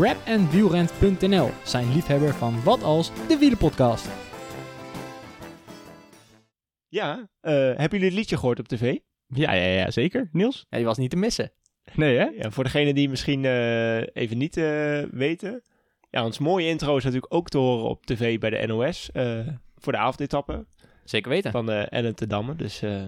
rapandwielrent.nl zijn liefhebber van Wat Als, de wielenpodcast. Ja, eh, hebben jullie het liedje gehoord op tv? Ja, ja, ja, zeker. Niels? Ja, die was niet te missen. Nee, hè? Ja, voor degenen die misschien eh, even niet eh, weten. Ja, ons mooie intro is natuurlijk ook te horen op tv bij de NOS. eh, voor de avondetappe Zeker weten. van Ellen te Damme. Dus eh,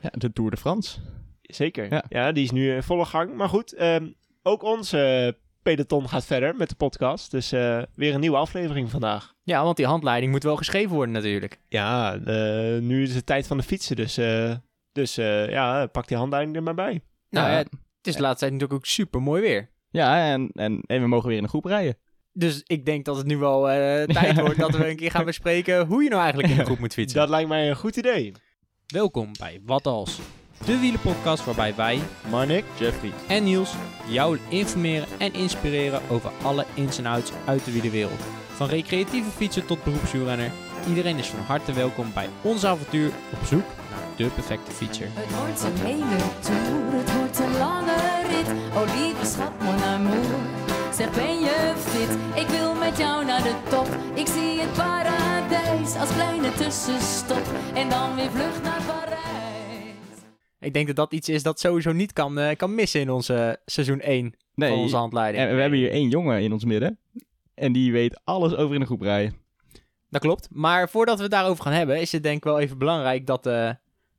Ja, de Tour de France. zeker. Ja. Ja. die is nu in volle gang. Maar goed, ehm, ook onze peloton gaat verder met de podcast. Dus eh, weer een nieuwe aflevering vandaag. Ja, want die handleiding moet wel geschreven worden natuurlijk. Ja, eh, nu is het tijd van de fietsen. Dus, eh, dus eh, ja, pak die handleiding er maar bij. Nou, Ja. ja, het is de laatste tijd natuurlijk ook super mooi weer. Ja, en, en, en we mogen weer in een groep rijden. Dus ik denk dat het nu wel eh, tijd wordt dat we een keer gaan bespreken hoe je nou eigenlijk in een groep moet fietsen. Dat lijkt mij een goed idee. Welkom bij Wat Als, de wielenpodcast waarbij wij Marnik, Jeffrey. en Niels jou informeren en inspireren over alle ins en outs uit de wielerwereld. Van recreatieve fietser tot beroepswielrenner, iedereen is van harte welkom bij ons avontuur op zoek naar de perfecte fietser. Het wordt een hele tour, het wordt een lange rit. Oh lieve schat, mon amour. Zeg ben je fit? Ik wil met jou naar de top. Ik zie het paradijs als kleine tussenstop. En dan weer vlucht naar Parijs. Ik denk dat dat iets is dat sowieso niet kan, eh, kan missen in onze seizoen 1 Nee, van onze handleiding. en we hebben hier één jongen in ons midden. En die weet alles over in een groep rijden. Dat klopt. Maar voordat we het daarover gaan hebben, is het denk ik wel even belangrijk dat, eh,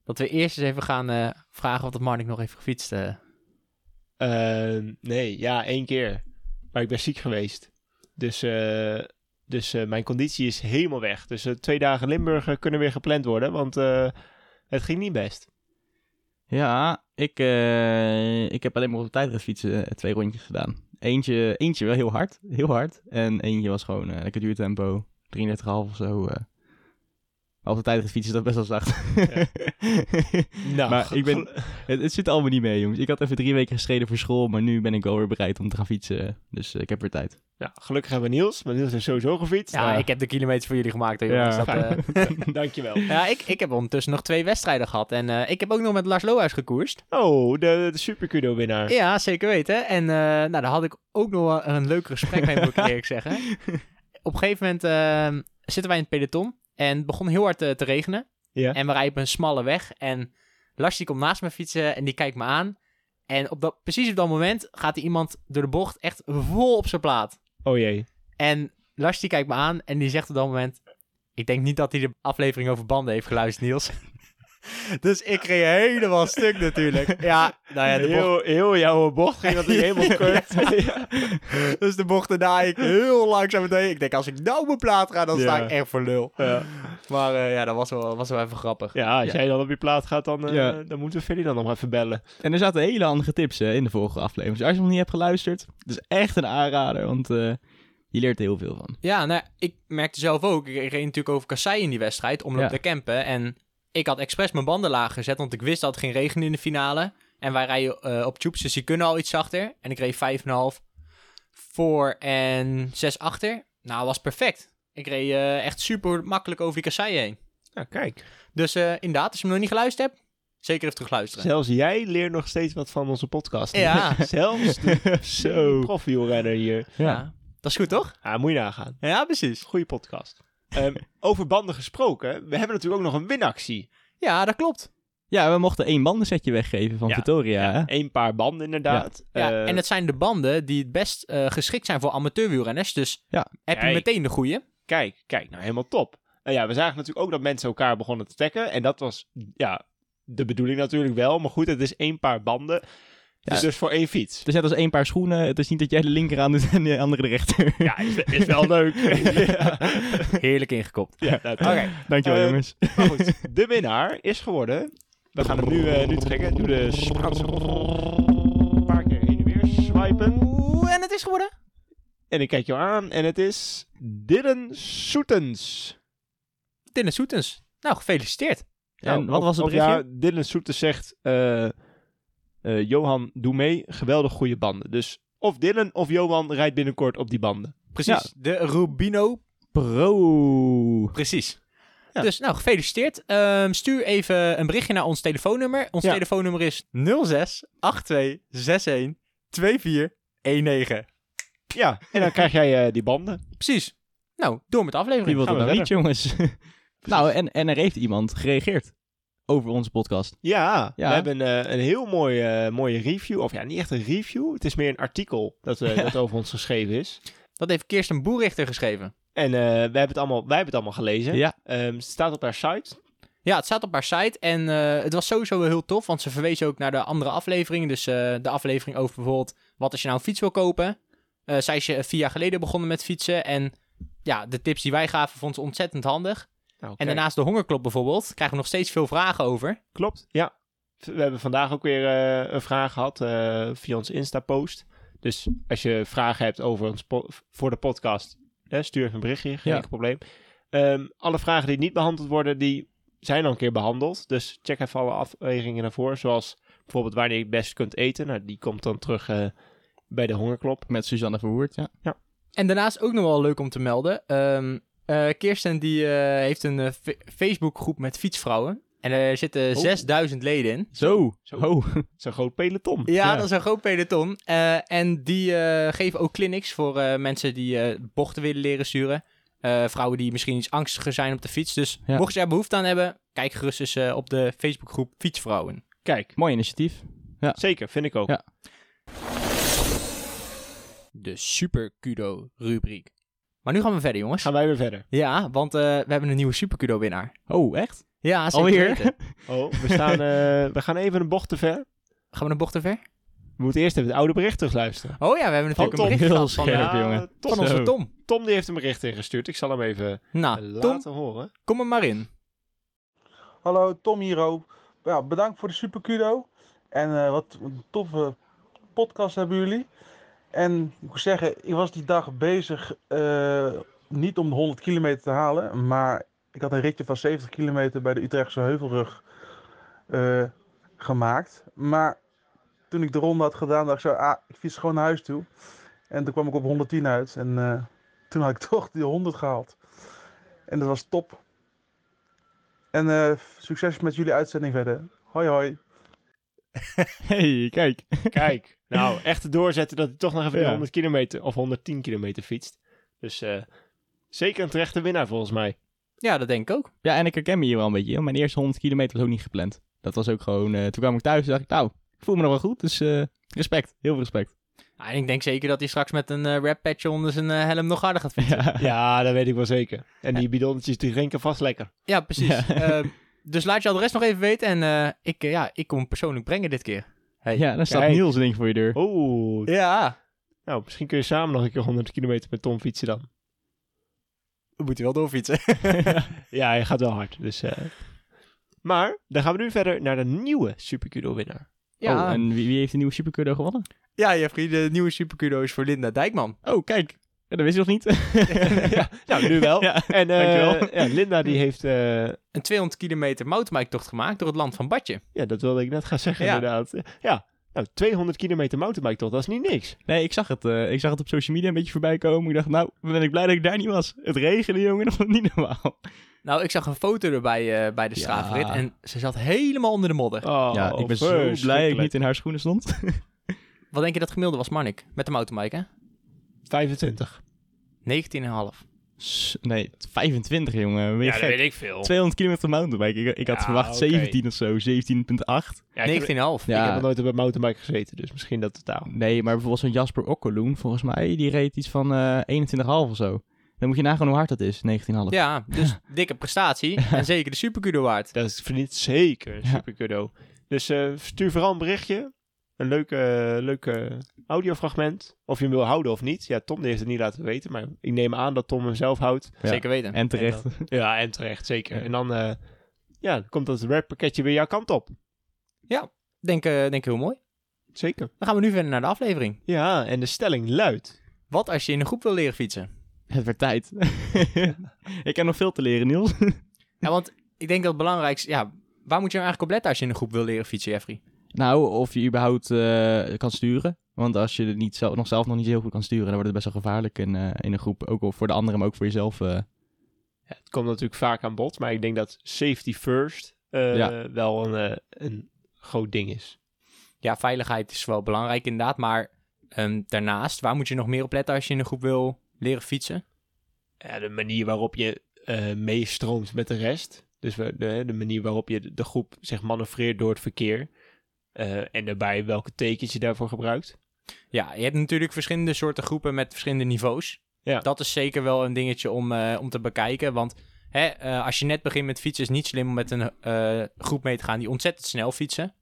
dat we eerst eens even gaan eh, vragen of dat Marnik nog heeft gefietst. eh. Eh, nee, ja, één keer. Maar ik ben ziek geweest. Dus, eh, dus eh, mijn conditie is helemaal weg. Dus eh, twee dagen Limburg eh, kunnen weer gepland worden, want eh, het ging niet best. Ja, ik, eh, ik heb alleen maar op de tijdritfietsen eh, twee rondjes gedaan. Eentje, eentje wel heel hard, heel hard. En eentje was gewoon eh, lekker duurtempo, 33,5 of zo. Maar op de tijdritfiets is dat best wel zacht. Nou, maar ik ben, het, het zit allemaal niet mee, jongens. Ik had even drie weken gestreden voor school, maar nu ben ik wel weer bereid om te gaan fietsen. Dus eh, ik heb weer tijd. Ja, gelukkig hebben we Niels, maar Niels heeft sowieso gefietst. Ja, Nou, ik heb de kilometers voor jullie gemaakt. Hè, jongens. Ja, dat, eh, Dankjewel. ja, ik, ik heb ondertussen nog twee wedstrijden gehad. En eh, ik heb ook nog met Lars Lohuis gekoerst. Oh, de, de Supercudo winnaar. Ja, zeker weten. En eh, nou, daar had ik ook nog wel een leuk gesprek mee, moet ik eerlijk zeggen. Op een gegeven moment eh, zitten wij in het peloton. En het begon heel hard te, te regenen. Ja. En we rijden op een smalle weg. En Lars die komt naast me fietsen en die kijkt me aan. En op dat, precies op dat moment gaat er iemand door de bocht echt vol op zijn plaat. Oh jee. En Lars die kijkt me aan en die zegt op dat moment... Ik denk niet dat hij de aflevering over banden heeft geluisterd, Niels. dus ik reed helemaal stuk natuurlijk. Ja, nou ja, de bocht, heel, heel jouw bocht ging dat helemaal kort. ja. dus de bocht daarna ik heel langzaam meteen. Ik denk, als ik nou op mijn plaat ga, dan sta Ja. ik echt voor lul. Ja. Maar eh, ja, dat was wel, was wel even grappig. ja, als Ja. jij dan op je plaat gaat, dan, eh, Ja. dan moeten we Ferdinand nog even bellen. En er zaten hele handige tips in de vorige aflevering. Dus als je nog niet hebt geluisterd, het is echt een aanrader, want eh, je leert er heel veel van. Ja, nou, ik merkte zelf ook. Ik reed natuurlijk over Kassei in die wedstrijd, om Ja. te campen. En ik had expres mijn banden laag gezet, want ik wist dat het ging regenen in de finale. En wij rijden eh, op tubes, dus die kunnen al iets zachter. En ik reed 5,5 voor en 6 achter. Nou, was perfect. Ik reed eh, echt super makkelijk over die Kassei heen. Ja, kijk. Dus eh, inderdaad, als je hem nog niet geluisterd hebt, zeker even terugluisteren. Zelfs jij leert nog steeds wat van onze podcast. Ja. Zelfs de Zo. profielrenner hier. Ja. Dat is goed, toch? Ah, moet je nagaan. Ja, precies. Goeie podcast. Ehm, over banden gesproken, we hebben natuurlijk ook nog een winactie. Ja, dat klopt. Ja, we mochten één bandensetje weggeven van Ja, Victoria. hè? Eén paar banden inderdaad. Ja, Eh, en het zijn de banden die het best eh, geschikt zijn voor amateurwielrenners. Dus Ja. heb je meteen de goede. Kijk, kijk, nou helemaal top. En ja, we zagen natuurlijk ook dat mensen elkaar begonnen te taggen. En dat was, ja, de bedoeling natuurlijk wel. Maar goed, het is één paar banden. Dus, dus voor één fiets. Het is net als één paar schoenen. Het is niet dat jij de linker aan doet en de andere de rechter. Ja, is, is wel leuk. ja, Heerlijk ingekopt. ja nou. Oké. Dankjewel, Eh, jongens. Maar goed, de winnaar is geworden. We gaan hem nu, eh, nu trekken. Doe de Spaanse Een paar keer heen en weer swipen. Oeh, en het is geworden? En ik kijk jou aan en het is Dylan Soetens. Dennis Soetens. Nou, gefeliciteerd. En wat of- was het berichtje? Ja, Dylan Soetens zegt... eh, eh, Johan, doe mee. Geweldig goede banden. Dus of Dylan of Johan rijdt binnenkort op die banden. Precies. De Rubino. Pro. Precies. Ja. Dus nou, gefeliciteerd. Ehm, stuur even een berichtje naar ons telefoonnummer. Ons Ja. telefoonnummer is 06 82 61 24 19. Ja, en dan krijg jij eh, die banden. Precies. Nou, door met de aflevering. Wie wil er niet, jongens? nou, en, en er heeft iemand gereageerd over onze podcast. Ja, Ja. we hebben eh, een heel mooi, eh, mooie review. Of ja, niet echt een review. Het is meer een artikel dat, eh, dat over ons geschreven is. Dat heeft Kirsten Boerichter geschreven. En wij, hebben het allemaal, wij hebben het allemaal gelezen. Ja. Ehm, het staat op haar site. Ja, het staat op haar site en het was sowieso wel heel tof, want ze verwees ook naar de andere afleveringen. Dus de aflevering over bijvoorbeeld, wat als je nou een fiets wil kopen? Zij is vier jaar geleden begonnen met fietsen en ja, de tips die wij gaven vond ze ontzettend handig. Nou, En daarnaast de hongerklop bijvoorbeeld, krijgen we nog steeds veel vragen over. Klopt, ja. We hebben vandaag ook weer eh, een vraag gehad eh, via onze Insta-post. Dus als je vragen hebt over ons po- voor de podcast, eh, stuur even een berichtje, geen Ja. probleem. Ehm, alle vragen die niet behandeld worden, die zijn al een keer behandeld. Dus check even alle afwegingen daarvoor. Zoals bijvoorbeeld wanneer je het best kunt eten. Nou, die komt dan terug eh, bij de hongerklop. Met Suzanne Verwoerd, ja. En daarnaast ook nog wel leuk om te melden. ehm, eh, Kirsten die eh, heeft een eh, Fa- Facebookgroep met fietsvrouwen. En er zitten 6000 leden in. Zo. Zo. Oh. Zo'n groot peloton. Ja, Ja. dat is een groot peloton. Eh, en die eh, geven ook clinics voor eh, mensen die eh, bochten willen leren sturen. Eh, vrouwen die misschien iets angstiger zijn op de fiets. Dus Ja. mocht je er behoefte aan hebben, kijk gerust eens op de Facebookgroep Fietsvrouwen. Kijk, Mooi initiatief. zeker, vind ik ook. Ja. De Super Kudo rubriek. Maar nu gaan we verder, jongens. Gaan wij weer verder. Ja, want eh, we hebben een nieuwe Super Kudo winnaar. Oh, echt? Ja, zeker Alweer? weten. Oh, we, staan, eh, we gaan even een bocht te ver. Gaan we een bocht te ver? We moeten eerst even het oude bericht terugluisteren. Oh ja, we hebben natuurlijk Van een Tom. bericht Heel gehad van, scherp, eh, jongen. Tom, van onze. Tom. Tom die heeft een bericht ingestuurd. Ik zal hem even Nou, Tom, laten horen. kom er maar in. Hallo, Tom hier ook. Ja, bedankt voor de Super Kudo. En eh, wat een toffe podcast hebben jullie. En ik moet zeggen, ik was die dag bezig eh, niet om de 100 kilometer te halen. Maar ik had een ritje van 70 kilometer bij de Utrechtse Heuvelrug eh, gemaakt. Maar toen ik de ronde had gedaan, dacht ik zo, ah, ik fiets gewoon naar huis toe. En toen kwam ik op 110 uit. En eh, toen had ik toch die 100 gehaald. En dat was top. En succes met jullie uitzending verder. Hoi hoi. hey, kijk. Kijk, nou, echt te doorzetten dat hij toch nog even die Ja. 100 kilometer of 110 kilometer fietst. Dus eh, zeker een terechte winnaar volgens mij. Ja, dat denk ik ook. Ja, en ik herken me hier wel een beetje. Mijn eerste 100 kilometer was ook niet gepland. Dat was ook gewoon... eh, toen kwam ik thuis en dacht ik, nou, ik voel me nog wel goed. Dus eh, respect. Heel veel respect. En ik denk zeker dat hij straks met een eh rap patch onder zijn helm nog harder gaat fietsen. Ja. Ja, dat weet ik wel zeker. En die bidonnetjes die drinken vast lekker. Ja, precies. Ja. Ehm, dus laat je adres nog even weten en eh, ik, eh, ja, ik kom hem persoonlijk brengen dit keer. Hey. Ja, dan staat Kijk. Niels denk ik voor je deur. Oeh, Ja, nou, misschien kun je samen nog een keer 100 kilometer met Tom fietsen dan. we moeten wel doorfietsen. Ja, hij gaat wel hard. Dus, eh. Maar, dan gaan we nu verder naar de nieuwe Supercudo winnaar. ja, Oh, en wie, wie heeft de nieuwe Supercurdo gewonnen? ja Jeffrey, de nieuwe Supercudo is voor Linda Dijkman. Oh, kijk. Ja, dat wist je nog niet. ja, nou, nu wel. Ja, En eh, ja, Linda die heeft, eh, Een 200 kilometer mountainbike-tocht gemaakt door het land van Badje. ja, dat wilde ik net gaan zeggen Ja. inderdaad. Ja, nou, 200 kilometer mountainbike toch, dat is niet niks. Nee, ik zag, het, eh, ik zag het op social media een beetje voorbij komen. Ik dacht, nou, ben ik blij dat ik daar niet was. Het regende, jongen, dat was niet normaal. Nou, ik zag een foto erbij eh, bij de Ja. straatrit en ze zat helemaal onder de modder. Oh, ja, ik ben zo blij dat ik niet in haar schoenen stond. Wat denk je dat gemiddelde was, Marnik? Met de mountainbike, hè? 25. 19,5. S- nee, 25, jongen. Ja, dat weet ik veel. 200 kilometer mountainbike. Ik, ik had Ja, verwacht oké. 17 of zo, 17,8. Ja, ik, heb, 19,5. ik Ja. heb nog nooit op een mountainbike gezeten, dus misschien dat totaal. Nee, maar bijvoorbeeld zo'n Jasper Okkeloen, volgens mij, die reed iets van eh 21,5 of zo. Dan moet je nagaan hoe hard dat is, 19,5. Ja, dus dikke prestatie. En zeker de Supercudo waard. Dat is- verdient zeker een Ja. supercudo. Dus eh, stuur vooral een berichtje. Een leuke, leuke audiofragment. Of je hem wil houden of niet. Ja, Tom heeft het niet laten weten. Maar ik neem aan dat Tom hem zelf houdt. Ja. Zeker weten. En terecht. Ja, en terecht, zeker. Ja. En dan eh, ja, komt dat rappakketje weer jouw kant op. Denk, eh, denk heel mooi. Zeker. Dan gaan we nu verder naar de aflevering. Ja, en de stelling luidt. Wat als je in een groep wil leren fietsen? Het werd tijd. ik heb nog veel te leren, Niels. Ja, want ik denk dat het belangrijkste... Ja, waar moet je nou eigenlijk op letten als je in een groep wil leren fietsen, Jeffrey? Nou, of je überhaupt eh, kan sturen. Want als je het niet zelf, nog zelf nog niet heel goed kan sturen, dan wordt het best wel gevaarlijk in, eh, in een groep. Ook al voor de anderen, maar ook voor jezelf. eh. Ja, het komt natuurlijk vaak aan bod. Maar ik denk dat safety first eh, Ja. wel een, eh, een groot ding is. Ja, veiligheid is wel belangrijk inderdaad, maar Ehm, daarnaast, waar moet je nog meer op letten als je in een groep wil leren fietsen? Ja, de manier waarop je eh, meestroomt met de rest. Dus we- de, de manier waarop je de, de groep zich manoeuvreert door het verkeer. Eh, en daarbij welke tekens je daarvoor gebruikt. Ja, je hebt natuurlijk verschillende soorten groepen met verschillende niveaus. Ja. Dat is zeker wel een dingetje om, eh, om te bekijken. Want hè, eh, als je net begint met fietsen, is het niet slim om met een eh, groep mee te gaan die ontzettend snel fietsen.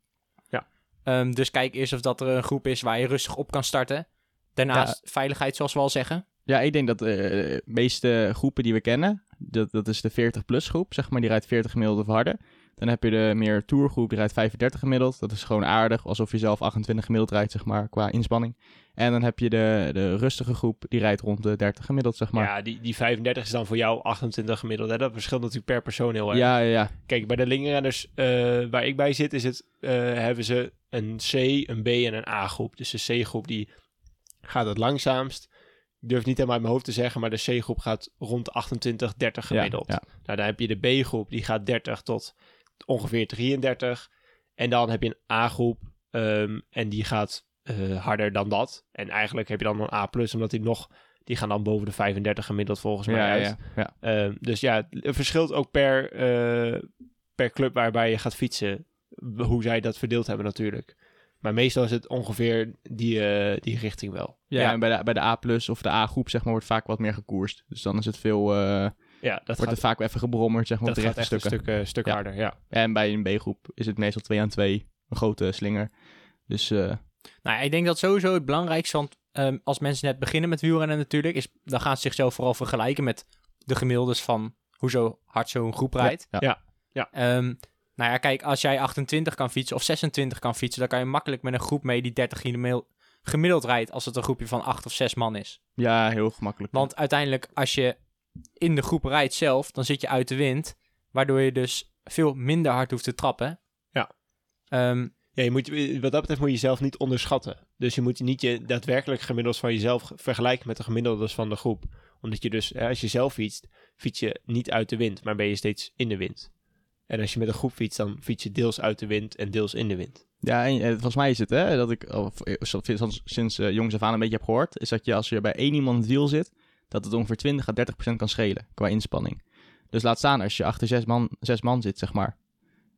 Ja. Ehm, dus kijk eerst of dat er een groep is waar je rustig op kan starten. Daarnaast veiligheid, zoals we al zeggen. Ja, ik denk dat eh, de meeste groepen die we kennen, dat, dat is de 40-plus groep, zeg maar, die rijdt 40 gemiddeld of harder. Dan heb je de meer tourgroep, die rijdt 35 gemiddeld. Dat is gewoon aardig, alsof je zelf 28 gemiddeld rijdt, zeg maar, qua inspanning. En dan heb je de, de rustige groep, die rijdt rond de 30 gemiddeld, zeg maar. Ja, die, die 35 is dan voor jou 28 gemiddeld. Hè? Dat verschilt natuurlijk per persoon heel erg. ja, ja, ja. Kijk, bij de linkerrenners eh, waar ik bij zit, is het, eh, hebben ze een C, een B en een A-groep. Dus de C-groep die gaat het langzaamst. Ik durf niet helemaal uit mijn hoofd te zeggen, maar de C-groep gaat rond de 28, 30 gemiddeld. Ja, Nou, dan heb je de B-groep, die gaat 30 tot ongeveer 33. En dan heb je een A-groep ehm, en die gaat eh, harder dan dat. En eigenlijk heb je dan een A+, omdat die nog... Die gaan dan boven de 35 gemiddeld volgens mij ja, uit. ja, ja. Ehm, dus ja, het verschilt ook per, eh, per club waarbij je gaat fietsen. Hoe zij dat verdeeld hebben natuurlijk. Maar meestal is het ongeveer die, eh, die richting wel. Ja, en bij de, bij de A plus of de A-groep, zeg maar, wordt vaak wat meer gekoerst. Dus dan is het veel, Ja, dat wordt gaat, het vaak wel even gebrommerd, zeg maar, dat op de gaat rechte echt een stukken. stuk, eh, stuk Ja. harder. Ja. En bij een B-groep is het meestal 2 aan 2, een grote slinger. Dus eh, Nou, ik denk dat sowieso het belangrijkste, want ehm, als mensen net beginnen met wielrennen natuurlijk, is, dan gaan ze zichzelf vooral vergelijken met de gemiddeldes van hoe zo hard zo'n groep rijdt. ja. Ja, ja. Ehm, nou ja, kijk, als jij 28 kan fietsen of 26 kan fietsen, dan kan je makkelijk met een groep mee die 30 gemiddeld, gemiddeld rijdt als het een groepje van 8 of 6 man is. ja, heel gemakkelijk. Want uiteindelijk, als je in de groep rijdt zelf, dan zit je uit de wind, waardoor je dus veel minder hard hoeft te trappen. Ja. Ehm, Ja, je moet, wat dat betreft moet je jezelf niet onderschatten. Dus je moet niet je daadwerkelijk gemiddeldes van jezelf vergelijken met de gemiddeldes van de groep. Omdat je dus, hè, als je zelf fietst, fiets je niet uit de wind, maar ben je steeds in de wind. En als je met een groep fietst, dan fiets je deels uit de wind en deels in de wind. Ja, en eh, volgens mij is het, hè, dat ik of, eh, sinds, sinds eh, jongs af aan een beetje heb gehoord, is dat je als je bij één iemand in het wiel zit, dat het ongeveer 20 à 30 procent kan schelen qua inspanning. Dus laat staan als je achter zes man, zes man zit, zeg maar.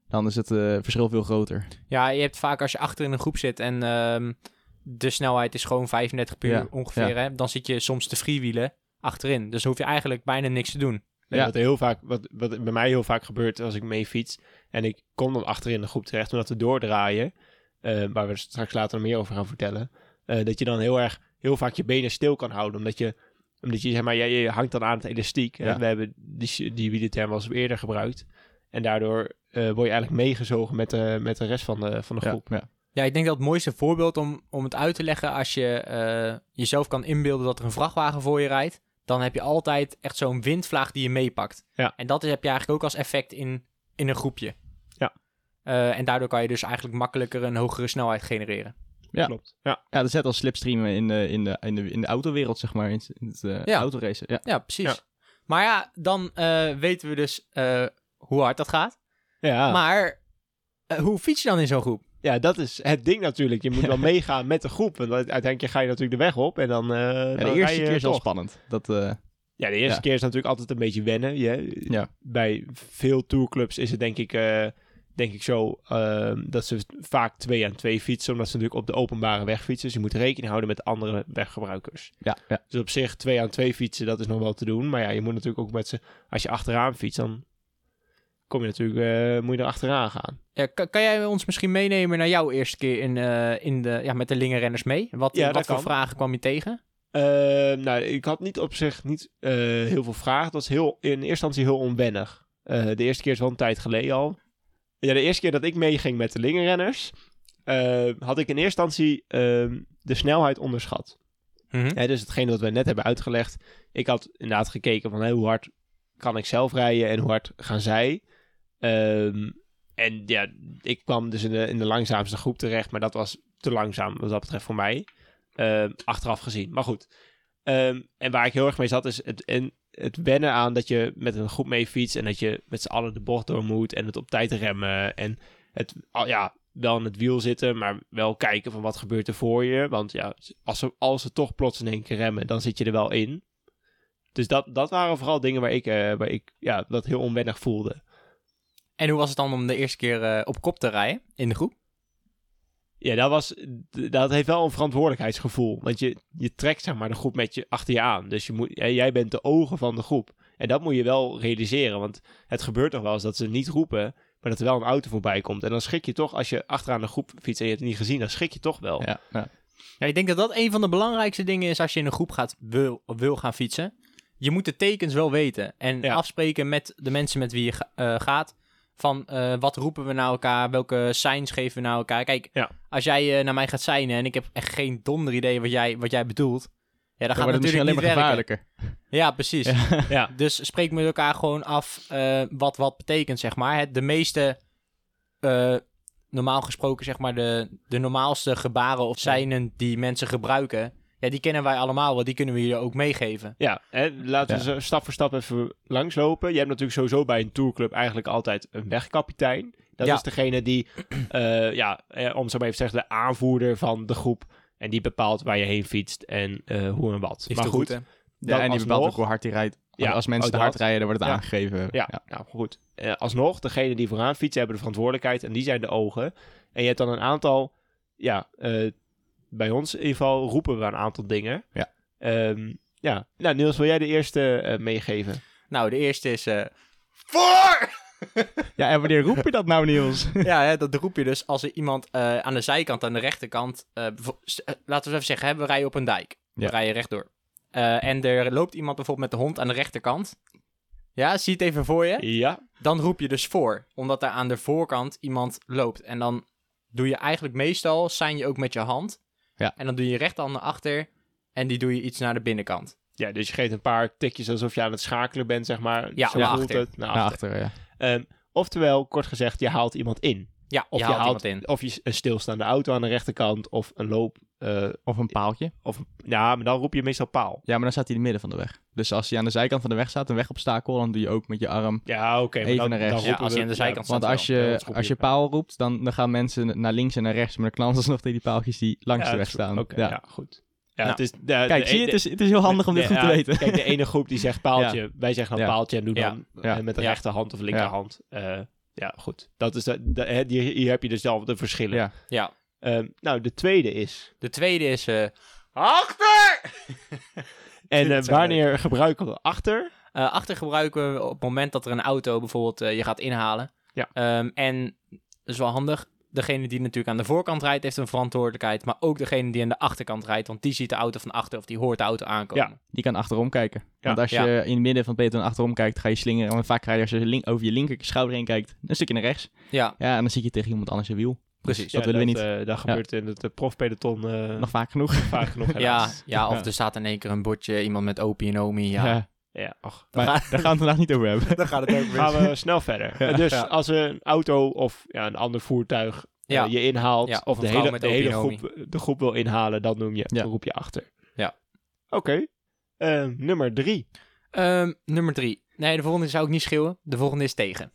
Dan is het eh, verschil veel groter. Ja, je hebt vaak als je achter in een groep zit en ehm, de snelheid is gewoon 35 per Ja, uur ongeveer, hè, dan zit je soms te freewheelen achterin. Dus dan hoef je eigenlijk bijna niks te doen. Nee, Ja. Wat, heel vaak, wat, wat bij mij heel vaak gebeurt als ik mee fiets en ik kom dan achterin de groep terecht, omdat we doordraaien, eh, waar we straks later nog meer over gaan vertellen, eh, dat je dan heel erg, heel vaak je benen stil kan houden, omdat je, omdat je zeg maar, je, je hangt dan aan het elastiek. hè. Ja. We hebben die, die wel eens eerder gebruikt en daardoor eh, word je eigenlijk meegezogen met de, met de rest van de, van de groep. ja. Ja, ik denk dat het mooiste voorbeeld om, om het uit te leggen, als je eh, jezelf kan inbeelden dat er een vrachtwagen voor je rijdt, dan heb je altijd echt zo'n windvlaag die je meepakt. Ja. En dat is- heb je eigenlijk ook als effect in, in een groepje. Ja. Eh, en daardoor kan je dus eigenlijk makkelijker een hogere snelheid genereren. Ja. Klopt. Ja. Ja, dat is net als slipstreamen in de, in de, in de, in de autowereld, zeg maar. In, het- eh, Ja. autoracen. Ja. Ja, precies. Ja. Maar ja, dan eh, weten we dus eh, hoe hard dat gaat. Ja. Maar hoe fiets je dan in zo'n groep? ja, dat is het ding natuurlijk. Je moet wel meegaan met de groep. Want uiteindelijk ga je natuurlijk de weg op en dan. eh Ja, dan de rij eerste je keer is wel spannend. Dat, eh, Ja, de eerste Ja. keer is natuurlijk altijd een beetje wennen. Je, Ja. Bij veel tourclubs is het denk ik, eh, denk ik zo ehm, dat ze vaak twee aan twee fietsen. Omdat ze natuurlijk op de openbare weg fietsen. Dus je moet rekening houden met andere weggebruikers. ja, ja. Dus op zich twee aan twee fietsen, dat is nog wel te doen. Maar ja, je moet natuurlijk ook met ze... Als je achteraan fietst, dan kom je natuurlijk... eh, moet je er achteraan gaan. Ja, kan, kan jij ons misschien meenemen naar jouw eerste keer in, eh, in de, ja, met de Lingerrenners mee? Wat, Ja, wat dat voor kan. vragen kwam je tegen? Eh, nou, ik had niet op zich niet eh, heel veel vragen. Het was heel, in eerste instantie heel onwennig. Eh, de eerste keer is wel een tijd geleden al. Ja, de eerste keer dat ik meeging met de lingerrenners, eh, had ik in eerste instantie ehm, de snelheid onderschat. Mhm. Hè, dus hetgene wat we net hebben uitgelegd. Ik had inderdaad gekeken van hoe hard kan ik zelf rijden en hoe hard gaan zij. Ehm, en ja, ik kwam dus in de, in de langzaamste groep terecht, maar dat was te langzaam wat dat betreft voor mij. Ehm, achteraf gezien. Maar goed. En waar ik heel erg mee zat is het, en het wennen aan dat je met een groep mee fietst en dat je met z'n allen de bocht door moet en het op tijd remmen. En het, ja, wel aan het wiel zitten, maar wel kijken van wat gebeurt er voor je. Want ja, als ze, als ze toch plots in één keer remmen, dan zit je er wel in. Dus dat, dat waren vooral dingen waar ik, eh, waar ik ja, dat heel onwennig voelde. En hoe was het dan om de eerste keer eh, op kop te rijden in de groep? Ja, dat, was, dat heeft wel een verantwoordelijkheidsgevoel. Want je, je trekt zeg maar de groep met je achter je aan. Dus je moet, jij bent de ogen van de groep. En dat moet je wel realiseren. Want het gebeurt toch wel eens dat ze niet roepen, maar dat er wel een auto voorbij komt. En dan schrik je toch, als je achteraan de groep fietst en je hebt het niet gezien, dan schrik je toch wel. Ja, ja. Ja, ik denk dat dat een van de belangrijkste dingen is als je in een groep gaat, wil, wil gaan fietsen. Je moet de tekens wel weten en Ja. afspreken met de mensen met wie je eh, gaat. Van eh, wat roepen we naar elkaar, welke signs geven we naar elkaar. Kijk, Ja. als jij eh, naar mij gaat signen en ik heb echt geen donder idee wat jij, wat jij bedoelt. Ja, dan Dan gaat het natuurlijk alleen maar gevaarlijker. Ja, precies. Ja. Dus spreek met elkaar gewoon af eh, wat wat betekent, zeg maar. Het, de meeste, normaal gesproken, zeg maar, de, de normaalste gebaren of zijnen die mensen gebruiken, ja, die kennen wij allemaal wel. Die kunnen we jullie ook meegeven. Ja, hè, laten we Ja. stap voor stap even langslopen. Je hebt natuurlijk sowieso bij een tourclub eigenlijk altijd een wegkapitein. Dat Ja. is degene die, eh, ja, eh, om zo maar even te zeggen, de aanvoerder van de groep. En die bepaalt waar je heen fietst en eh, hoe en wat. Is maar goed. Ja, en die bepaalt ook hoe hard hij rijdt. Ja, als mensen te hard rijden, dan wordt het Ja. aangegeven. Ja, nou goed. Eh, alsnog, degene die vooraan fietsen hebben de verantwoordelijkheid en die zijn de ogen. En je hebt dan een aantal, ja, eh, bij ons in ieder geval roepen we een aantal dingen. Ja. Ehm, ja, nou Niels, wil jij de eerste eh, meegeven? Nou, de eerste is... eh, voor! Ja, en wanneer roep je dat nou, Niels? ja, hè, dat roep je dus als er iemand eh, aan de zijkant, aan de rechterkant... laten we even zeggen, hè, we rijden op een dijk. We Ja. rijden rechtdoor. Eh, en er loopt iemand bijvoorbeeld met de hond aan de rechterkant. Ja, zie het even voor je. Ja, Dan roep je dus voor, omdat er aan de voorkant iemand loopt. En dan doe je eigenlijk meestal, zijn je ook met je hand. Ja. En dan doe je je rechterhand naar achter en die doe je iets naar de binnenkant. Ja, dus je geeft een paar tikjes alsof je aan het schakelen bent, zeg maar. Ja, Zo naar voelt achter. het. Naar Naar achter. achter, ja. Ehm, oftewel, kort gezegd, je haalt iemand in. Ja, Of je, je, haalt haalt iemand in. Of je een stilstaande auto aan de rechterkant, of een loop. Eh, Of een paaltje. of, ja, maar dan roep je meestal paal. Ja, maar dan staat hij in het midden van de weg. Dus als hij aan de zijkant van de weg staat, een wegobstakel, dan doe je ook met je arm. Ja, oké. maar Even dan- naar rechts. dan Ja, roepen als je aan de zijkant staat. Want als wel. Je, als je paal roept, dan, dan gaan mensen naar links en naar rechts. Maar dan knallen ze nog tegen die paaltjes die langs Ja, de weg staan. Oké, ja. ja. goed. Ja, Nou, het is, de, Kijk, de- zie je, de- het is, het is heel handig om dit goed te ja, weten. Kijk, de ene groep die zegt paaltje. Wij zeggen dan Ja. paaltje en doen Ja. dan Ja. eh, met de Ja. rechterhand of linkerhand. Ja. ja, goed. Dat is de, de, hier heb je dus zelf de verschillen. Ja. Ja. Ehm, nou, de tweede is... De tweede is... eh, achter! En eh, wanneer gebruiken we achter? Eh, achter gebruiken we op het moment dat er een auto bijvoorbeeld eh, je gaat inhalen. Ja. Ehm, en dat is wel handig. Degene die natuurlijk aan de voorkant rijdt, heeft een verantwoordelijkheid. Maar ook degene die aan de achterkant rijdt. Want die ziet de auto van achter of die hoort de auto aankomen. Die kan achterom kijken. Ja. Want als je Ja. in het midden van het peloton achterom kijkt, ga je slingeren. Want vaak ga je als je over je linker schouder heen kijkt, een stukje naar rechts. Ja, Ja, en dan zie je tegen iemand anders je wiel. Precies. dat Ja, willen we niet. eh, dat gebeurt in het uh, profpeloton eh, Nog vaak genoeg. vaak genoeg Ja, ja, of Ja. er staat in één keer een bordje, iemand met Opie en Omi. Ja, Ja. Maar ga- daar gaan we het vandaag niet over hebben. dan gaat het ook Gaan we snel verder. Ja. Eh, dus Ja. als een auto of ja, een ander voertuig eh, je inhaalt, Ja, of de hele, de hele groep, de groep wil inhalen, dan, noem je, Ja. dan roep je achter. Ja. Oké. Eh, nummer drie. Ehm, nummer drie. Nee, de volgende zou ik niet schreeuwen. De volgende is tegen.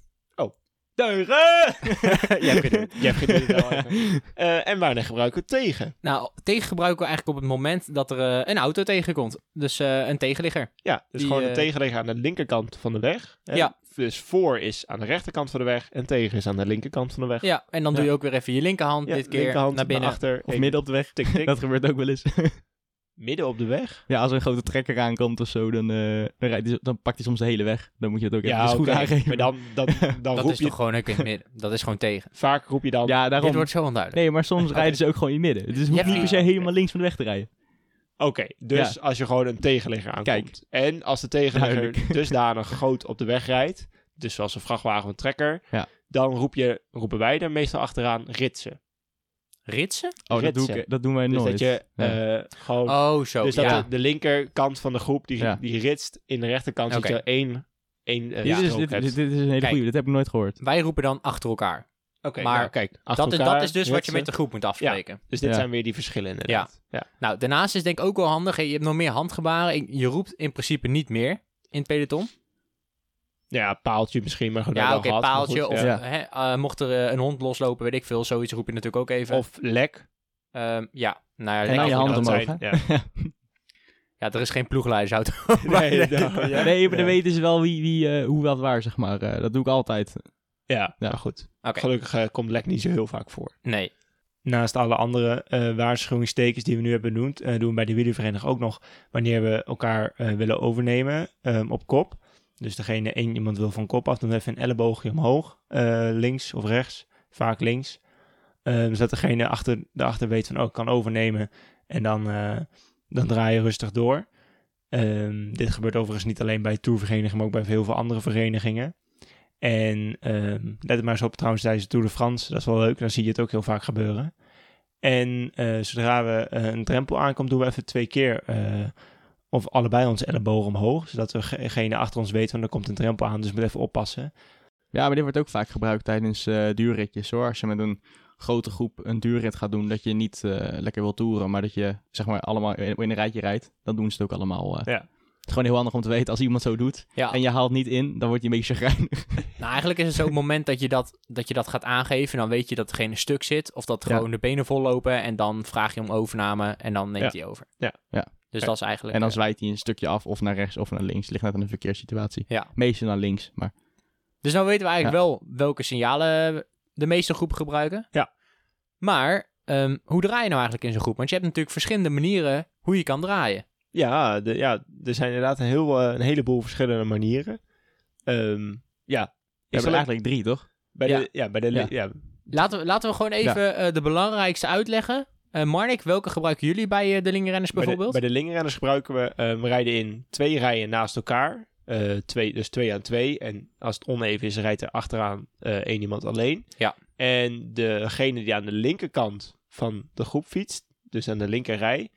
Teugen! Jij hebt geen idee wel even. Eh, en wanneer gebruiken we tegen? Nou, tegen gebruiken we eigenlijk op het moment dat er eh, een auto tegenkomt. Dus eh, een tegenligger. Ja, dus Die, gewoon een tegenligger aan de linkerkant van de weg. Hè? Ja. Dus voor is aan de rechterkant van de weg en tegen is aan de linkerkant van de weg. Ja, en dan doe je ook weer even je linkerhand Ja, dit keer linkerhand naar binnen. achter. Of midden op de weg. Tik, tik. Dat gebeurt ook wel eens. Midden op de weg? ja, als er een grote trekker aankomt of zo, dan, eh, dan, rijdt hij, dan pakt hij soms de hele weg. Dan moet je het ook even goed aangeven. Maar dan, dan, dan Dat roep is je... toch gewoon ook in het midden. Dat is gewoon tegen. Vaak roep je dan... ja, Dit daarom. wordt zo onduidelijk. Nee, maar soms rijden ze ook gewoon in het midden. Dus het hoeft Ja, niet per se helemaal links van de weg te rijden. Oké, dus als je gewoon een tegenligger aankomt. Kijk. En als de tegenligger Duidelijk. dusdanig groot op de weg rijdt, dus zoals een vrachtwagen of een trekker, Ja. dan roep je, roepen wij er meestal achteraan ritsen. Ritsen? Oh, dat, doe ik, dat doen wij Dus nooit. dat je Ja. eh, gewoon... Oh, zo. dus dat ja. de, de linkerkant van de groep, die, Ja. die ritst in de rechterkant, zodat je één, één eh, dit, is, dit, hebt. dit, dit is een hele Kijk. goeie. Dit heb ik nooit gehoord. Wij roepen dan achter elkaar. Oké, maar nou, kijk, achter Dat is, elkaar, dat is dus wat je met de groep moet afspreken. Dus dit Ja. zijn weer die verschillen inderdaad. Ja. Nou, daarnaast is denk ik ook wel handig. hè, Je hebt nog meer handgebaren. Je roept in principe niet meer in het peloton. Ja, paaltje misschien, maar goed. Ja, oké, paaltje. goed, Of ja. hè, eh, mocht er eh, een hond loslopen, weet ik veel. Zoiets roep je natuurlijk ook even. Of lek. Ehm, ja, nou ja, En dan ik- je hand Dat omhoog, zijn- hè? Ja. ja, er is geen ploegleidersauto. Nee, nou, ja. Nee, maar dan Ja. weten ze wel wie, wie, eh, hoe wat waar, zeg maar. Eh, dat doe ik altijd. Ja, Ja. goed. Gelukkig komt lek niet zo heel vaak voor. Nee. Naast alle andere eh waarschuwingstekens die we nu hebben benoemd, eh, doen we bij de wielervereniging ook nog wanneer we elkaar eh, willen overnemen ehm, op kop. Dus degene, één iemand wil van kop af, dan even een elleboogje omhoog, eh, links of rechts, vaak links. Zodat degene achter, daarachter weet van, oh, ik kan overnemen. En dan, eh, dan draai je rustig door. Ehm, dit gebeurt overigens niet alleen bij tourverenigingen, maar ook bij heel veel andere verenigingen. En ehm, let er maar eens op trouwens tijdens de Tour de France. Dat is wel leuk, dan zie je het ook heel vaak gebeuren. En zodra we een drempel aankomt, doen we even twee keer of allebei onze ellebogen omhoog. Zodat degene achter ons weet, van er komt een drempel aan, dus we moeten even oppassen. Ja, maar dit wordt ook vaak gebruikt tijdens eh, duurritjes, hoor. Als je met een grote groep een duurrit gaat doen, dat je niet eh, lekker wil toeren, maar dat je, zeg maar, allemaal in, in een rijtje rijdt. Dan doen ze het ook allemaal. eh. Ja. Het is gewoon heel handig om te weten, als iemand zo doet Ja, en je haalt niet in, dan word je een beetje chagrijnig. nou eigenlijk is het zo'n moment dat je dat, dat je dat gaat aangeven. Dan weet je dat degene stuk zit. Of dat Ja. gewoon de benen vol lopen. En dan vraag je om overname. En dan neemt Ja. hij over. Ja. Ja. Dus Ja. dat is eigenlijk... En dan eh, zwaait hij een stukje af, of naar rechts of naar links. Ligt net aan de verkeerssituatie. Ja. Meestal naar links, maar... Dus nou weten we eigenlijk wel welke signalen de meeste groepen gebruiken. Ja. Maar ehm, hoe draai je nou eigenlijk in zo'n groep? Want je hebt natuurlijk verschillende manieren hoe je kan draaien. Ja, de, ja er zijn inderdaad een, heel, eh, een heleboel verschillende manieren. Ehm, ja, Ik er eigenlijk drie, toch? bij Ja. de, ja, bij de, Ja. ja. ja, Laten we, laten we gewoon even eh, de belangrijkste uitleggen. Eh Marnik, welke gebruiken jullie bij eh, de lingerrenners Bij de, bijvoorbeeld? bij de lingerrenners gebruiken we, eh, we rijden in twee rijen naast elkaar. Twee, dus twee aan twee. En als het oneven is, rijdt er achteraan één iemand alleen. Ja. En degene die aan de linkerkant van de groep fietst, dus aan de linkerrij,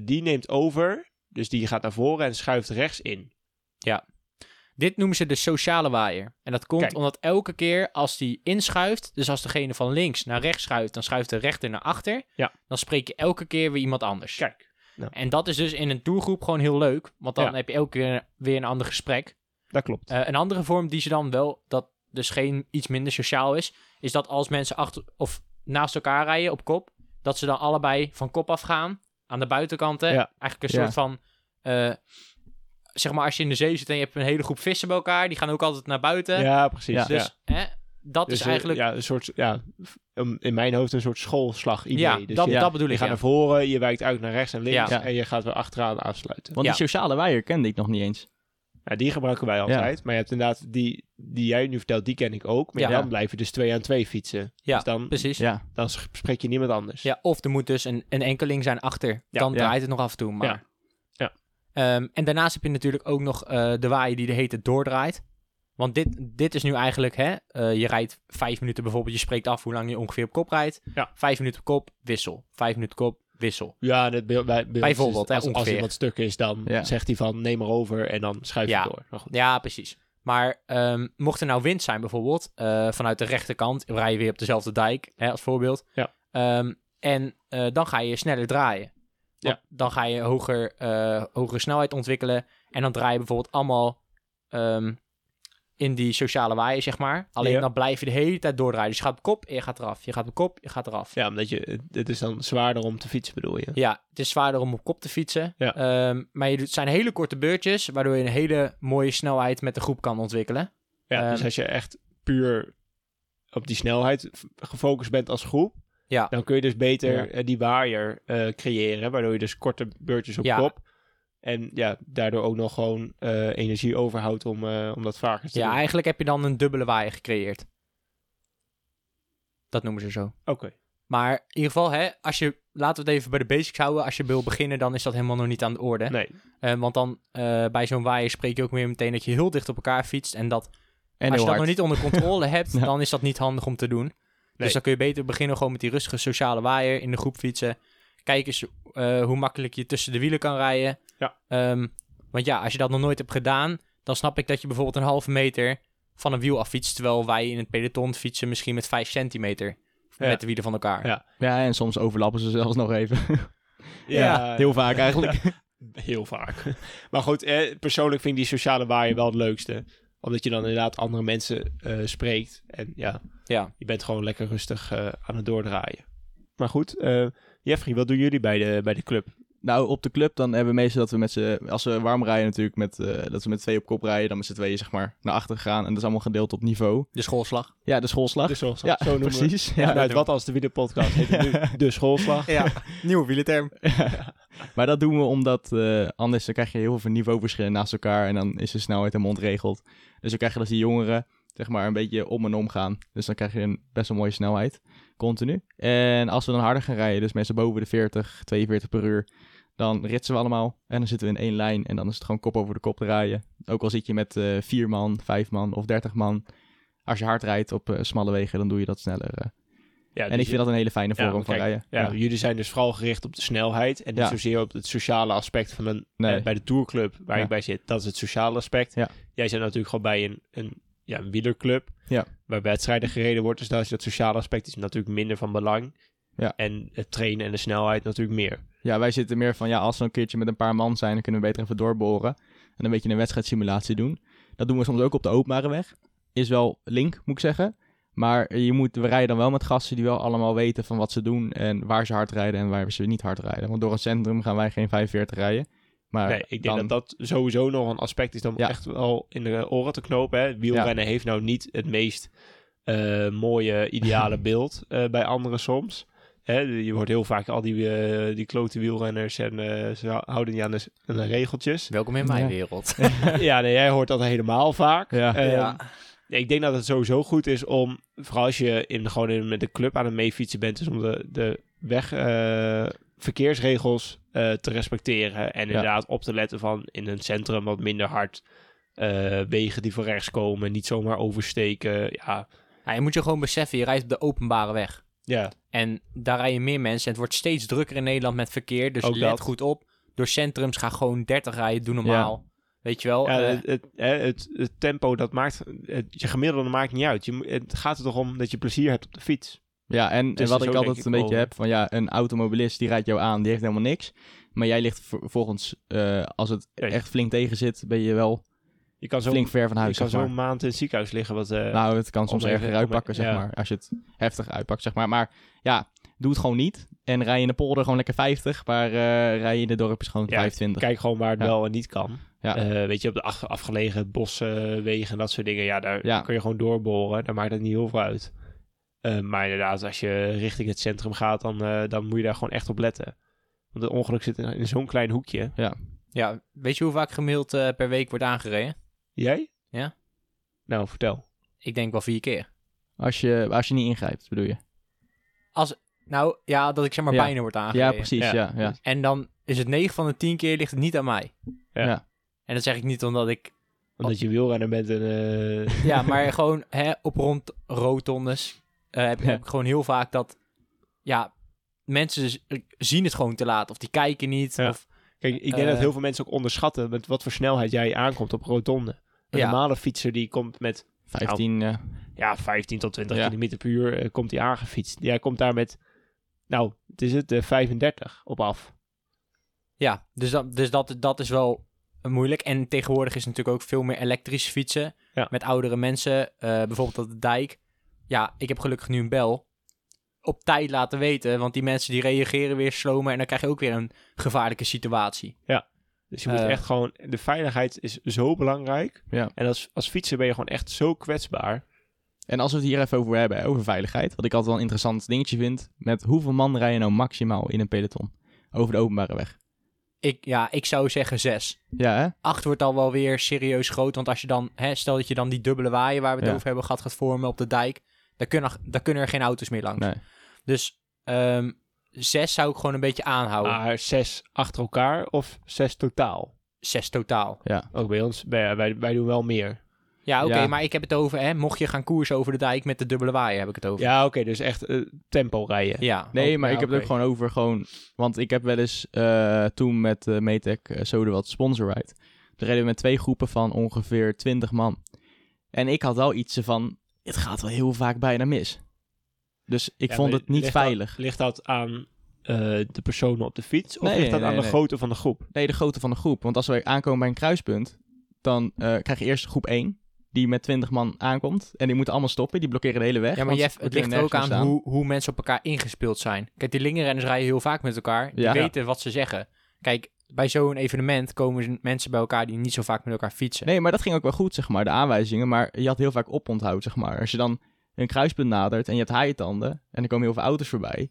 die neemt over. Dus die gaat naar voren en schuift rechts in. Dit noemen ze de sociale waaier. En dat komt Kijk. omdat elke keer als die inschuift, dus als degene van links naar rechts schuift, dan schuift de rechter naar achter. Ja. Dan spreek je elke keer weer iemand anders. Kijk. En dat is dus in een tourgroep gewoon heel leuk, want dan Ja. heb je elke keer weer een ander gesprek. dat klopt. Eh, een andere vorm die ze dan wel, dat dus geen iets minder sociaal is, is dat als mensen achter of naast elkaar rijden op kop, dat ze dan allebei van kop af gaan aan de buitenkanten. Ja. Eigenlijk een Ja. soort van, eh, zeg maar als je in de zee zit en je hebt een hele groep vissen bij elkaar, die gaan ook altijd naar buiten. ja, precies. Ja. Ja. Dus hè, dat Dus, is eigenlijk, ja, ja, een soort, ja, in mijn hoofd een soort schoolslag idee. dus dat, je, dat bedoel je ik. gaat ja. naar voren, je wijkt uit naar rechts en links Ja. en je gaat weer achteraan afsluiten. Want Ja. die sociale waaier kende ik nog niet eens. Ja, die gebruiken wij altijd. Maar je hebt inderdaad die die jij nu vertelt, die ken ik ook. Maar Ja. dan blijf je dus twee aan twee fietsen. Ja, dus dan, Precies. Ja. Ja, dan spreek je niemand anders. of er moet dus een, een enkeling zijn achter. Ja. dan Ja. draait het nog af en toe. Maar. Ehm, en daarnaast heb je natuurlijk ook nog eh, de waaier die de hete doordraait. Want dit, dit is nu eigenlijk, hè, eh, je rijdt vijf minuten bijvoorbeeld, je spreekt af hoe lang je ongeveer op kop rijdt. Ja. Vijf minuten op kop, wissel. Vijf minuten op kop, wissel. Ja, dat bij, bij, bij ons Bijvoorbeeld, is- hè, als, als ongeveer. iemand stuk is, dan Ja. zegt hij van neem maar over en dan schuif je Ja. door. Maar goed. Ja, precies. Maar ehm, mocht er nou wind zijn bijvoorbeeld, eh, vanuit de rechterkant, we rijden weer op dezelfde dijk, hè, als voorbeeld. Ja. Ehm, en eh, dan ga je sneller draaien. Ja. Dan ga je hoger, eh, hogere snelheid ontwikkelen. En dan draai je bijvoorbeeld allemaal ehm, in die sociale waaier, zeg maar. Alleen Ja. dan blijf je de hele tijd doordraaien. Dus je gaat op kop, en je gaat eraf. Je gaat op kop, je gaat eraf. Ja, omdat je, het is dan zwaarder om te fietsen bedoel je. Ja, het is zwaarder om op kop te fietsen. Ja. Ehm, maar je doet, het zijn hele korte beurtjes, waardoor je een hele mooie snelheid met de groep kan ontwikkelen. Ja, dus Ehm, als je echt puur op die snelheid gefocust bent als groep, Ja. dan kun je dus beter Ja. eh, die waaier eh, creëren, waardoor je dus korte beurtjes op Ja. kop en ja, daardoor ook nog gewoon eh, energie overhoudt om, om dat vaker te Ja, doen. eigenlijk heb je dan een dubbele waaier gecreëerd. Dat noemen ze zo. Oké. Maar in ieder geval, hè, als je, laten we het even bij de basics houden. Als je wil beginnen, dan is dat helemaal nog niet aan de orde. Nee. Want dan bij zo'n waaier spreek je ook weer meteen dat je heel dicht op elkaar fietst. En dat en als je dat nog niet onder controle hebt, Ja. dan is dat niet handig om te doen. Nee. Dus dan kun je beter beginnen gewoon met die rustige sociale waaier in de groep fietsen. Kijk eens eh, hoe makkelijk je tussen de wielen kan rijden. Ja. Ehm, want ja, als je dat nog nooit hebt gedaan, dan snap ik dat je bijvoorbeeld een halve meter van een wiel affietst. Terwijl wij in het peloton fietsen misschien met 5 centimeter Ja. met de wielen van elkaar. Ja. Ja, en soms overlappen ze zelfs nog even. Ja, Heel vaak eigenlijk. Heel vaak. maar goed, eh, persoonlijk vind ik die sociale waaier wel het leukste. Omdat je dan inderdaad andere mensen eh, spreekt. En ja, Ja. je bent gewoon lekker rustig eh, aan het doordraaien. Maar goed, eh Jeffrey, wat doen jullie bij de, bij de club? Nou, op de club dan hebben we meestal dat we met z'n... Als we warm rijden natuurlijk, met, eh, dat we met twee op kop rijden. Dan met z'n tweeën zeg maar naar achter gaan. En dat is allemaal gedeeld op niveau. De schoolslag. Ja, de schoolslag. De schoolslag, ja, zo noemen we precies. Ja, Ja, nou, het wat als de wielerpodcast heet het nu de schoolslag. Ja, nieuwe wielerterm. maar dat doen we omdat eh, anders dan krijg je heel veel niveauverschillen naast elkaar. En dan is de snelheid helemaal ontregeld. Dus dan krijg je dat die jongeren zeg maar een beetje om en om gaan. Dus dan krijg je een best wel mooie snelheid. Continu. En als we dan harder gaan rijden, dus mensen boven de 40, 42 per uur. Dan ritsen we allemaal en dan zitten we in één lijn en dan is het gewoon kop over de kop draaien. Ook al zit je met eh vier man, vijf man of dertig man. Als je hard rijdt op eh, smalle wegen, dan doe je dat sneller. eh. Ja, en dus ik vind dat een hele fijne vorm van kijk, rijden. Ja, jullie zijn dus vooral gericht op de snelheid en niet Ja. zozeer op het sociale aspect van een Nee. bij de tourclub waar Ja. ik bij zit. Dat is het sociale aspect. Ja. Jij zit natuurlijk gewoon bij een, een, ja, een wielerclub Ja. waar wedstrijden gereden wordt. Dus daar is dat sociale aspect is natuurlijk minder van belang. Ja. En het trainen en de snelheid natuurlijk meer. Ja, wij zitten meer van, ja, als we een keertje met een paar man zijn, dan kunnen we beter even doorboren. En een beetje een wedstrijdsimulatie doen. Dat doen we soms ook op de openbare weg. Is wel link, moet ik zeggen. Maar je moet, we rijden dan wel met gasten die wel allemaal weten van wat ze doen en waar ze hard rijden en waar ze niet hard rijden. Want door het centrum gaan wij geen 45 rijden. Maar nee, ik denk dan- dat dat sowieso nog een aspect is dan Ja. echt wel in de oren te knopen. Hè. Wielrennen heeft nou niet het meest eh, mooie, ideale beeld eh, bij anderen soms. Hè, je hoort heel vaak al die, eh, die klote wielrenners en eh, ze houden niet aan de, aan de regeltjes. Welkom in mijn Ja. wereld. ja, nee, jij hoort dat helemaal vaak. Ja. Ehm, Ja. ik denk dat het sowieso goed is om, vooral als je in, gewoon in, met de club aan het meefietsen bent, is om de, de weg, eh, verkeersregels eh, te respecteren. En inderdaad op te letten van in een centrum wat minder hard eh, wegen die van rechts komen, niet zomaar oversteken. Ja, Ja, je moet je gewoon beseffen, je rijdt op de openbare weg. Ja, En daar rijden meer mensen. En het wordt steeds drukker in Nederland met verkeer. Dus Ook let dat. goed op. Door centrums ga gewoon 30 rijden, doe normaal. Weet je wel? ja eh, het, het, hè, het, het tempo, dat maakt, het, je gemiddelde maakt niet uit. Je, het gaat er toch om dat je plezier hebt op de fiets. Ja, en, Dus en wat ik altijd ik een beetje over. heb van ja, een automobilist die rijdt jou aan, die heeft helemaal niks. Maar jij ligt vervolgens, eh, als het echt flink tegen zit, ben je wel Je kan zo, flink ver van je huis. kan zeg zo maar. een maand in het ziekenhuis liggen. Wat, eh, Nou, het kan soms erger uitpakken, zeg ja. maar. Als je het heftig uitpakt, zeg maar. Maar ja, doe het gewoon niet. En rij je in de polder gewoon lekker 50. Maar eh, rij je in de dorpjes gewoon Ja, 25. Kijk gewoon waar het Ja. wel en niet kan. Ja. Eh, weet je, op de af- afgelegen boswegen en dat soort dingen. Ja, daar Ja. kun je gewoon doorboren. Daar maakt het niet heel veel uit. Eh, maar inderdaad, als je richting het centrum gaat, dan, eh, dan moet je daar gewoon echt op letten. Want het ongeluk zit in, in zo'n klein hoekje. ja, weet je hoe vaak gemiddeld per week wordt aangereden? Jij? Ja. Nou, vertel. Ik denk wel vier keer. Als, je, als je niet ingrijpt, bedoel je? Nou, ja, dat ik zeg maar Ja. bijna word aangereden. Ja, precies. Ja. Ja, ja. En dan is het 9 van de 10 keer ligt het niet aan mij. Ja. Ja. En dat zeg ik niet omdat ik... Omdat je wielrenner bent en... eh, Ja, maar gewoon hè, op rond rotondes eh, heb, Ja. heb ik gewoon heel vaak dat... Ja, mensen z- zien het gewoon te laat. Of die kijken niet. Ja. Of, Kijk, ik denk Eh. dat heel veel mensen ook onderschatten met wat voor snelheid jij aankomt op rotonde. Een Ja. normale fietser die komt met 15, ja. ja, 15 tot 20 Ja. km per uur eh, komt hij aangefietst. Jij komt daar met, nou, het is het, eh, 35 op af. ja, dus, dat, dus dat, dat is wel moeilijk. En tegenwoordig is natuurlijk ook veel meer elektrische fietsen. Ja. Met oudere mensen. eh, bijvoorbeeld op de dijk. Ja, ik heb gelukkig nu een bel. Op tijd laten weten. Want die mensen die reageren weer slomer. En dan krijg je ook weer een gevaarlijke situatie. Dus je moet Eh. echt gewoon, de veiligheid is zo belangrijk. Ja. En als, als fietser ben je gewoon echt zo kwetsbaar. En als we het hier even over hebben, over veiligheid. Wat ik altijd wel een interessant dingetje vind. Met hoeveel man rij je nou maximaal in een peloton? Over de openbare weg. Ik, ja, ik zou zeggen zes. Ja, hè? Acht wordt al wel weer serieus groot. Want als je dan, hè, stel dat je dan die dubbele waaier waar we het Ja. over hebben gehad gaat vormen op de dijk. Dan kunnen, dan kunnen er geen auto's meer langs. Nee. Dus ehm, zes zou ik gewoon een beetje aanhouden. Maar zes achter elkaar of zes totaal? Zes totaal. Ja. Ook bij ons, wij, wij, wij doen wel meer. Ja, oké, Ja. maar ik heb het over, hè, mocht je gaan koersen over de dijk met de dubbele waaier, heb ik het over. Ja, oké, dus echt eh, tempo rijden. Ja. Nee, Ook- maar ja, ik heb het ook gewoon over gewoon... Want ik heb wel eens eh, toen met uh, Metec uh, Sodewat Sponsor Ride... Toen reden we met twee groepen van ongeveer 20 man. En ik had wel iets van... Het gaat wel heel vaak bijna mis. Dus ik Ja, vond het niet ligt veilig. Dat, ligt dat aan eh, de personen op de fiets? Of Nee, ligt dat nee, aan de nee. grootte van de groep? Nee, de grootte van de groep. Want als we aankomen bij een kruispunt... Dan eh, krijg je eerst groep 1. die met 20 man aankomt. En die moeten allemaal stoppen. Die blokkeren de hele weg. Ja, maar Jeff, het ligt er ook aan hoe, hoe mensen op elkaar ingespeeld zijn. Kijk, die lingerrenners rijden heel vaak met elkaar. Die Ja. weten wat ze zeggen. Kijk, bij zo'n evenement komen mensen bij elkaar die niet zo vaak met elkaar fietsen. Nee, maar dat ging ook wel goed, zeg maar, de aanwijzingen. Maar je had heel vaak oponthoud, zeg maar. Als je dan een kruispunt nadert en je hebt haaitanden en er komen heel veel auto's voorbij,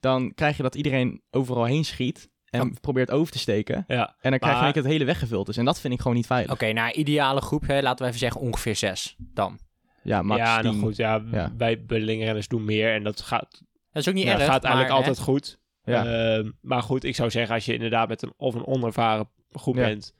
dan krijg je dat iedereen overal heen schiet en probeert over te steken. Ja, En dan krijg je het hele weg gevuld is. En dat vind ik gewoon niet veilig. Oké, nou, ideale groep, hè, laten we even zeggen ongeveer zes dan. Ja, max ja nou 10. goed. Ja, Ja. Wij belingerrenners doen meer en dat gaat, Dat is ook niet erg. gaat eigenlijk maar, altijd hè, goed. Ja. Ehm, maar goed, ik zou zeggen, als je inderdaad met een of een onervaren groep Ja. bent,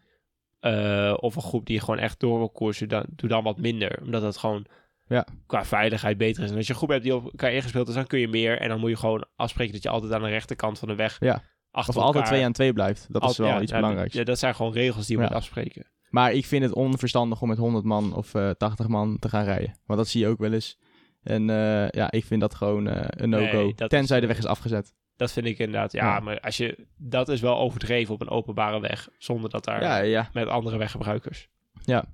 eh, of een groep die gewoon echt door wil koersen, dan doe dan wat minder. Omdat het gewoon Ja. qua veiligheid beter is. En als je een groep hebt die op elkaar ingespeeld is, dan kun je meer. En dan moet je gewoon afspreken dat je altijd aan de rechterkant van de weg Ja. achter Of altijd elkaar- twee aan twee blijft. Dat is wel ja, iets belangrijks. Ja, dat zijn gewoon regels die je moet afspreken. Maar ik vind het onverstandig om met 100 man of eh 80 man te gaan rijden. Want dat zie je ook wel eens. En eh, ja, ik vind dat gewoon eh, een no-go. Nee, tenzij is- de weg is afgezet. Dat vind ik inderdaad. Ja, Ja. maar als je, dat is wel overdreven op een openbare weg. Zonder dat daar Ja, ja. met andere weggebruikers. Ja.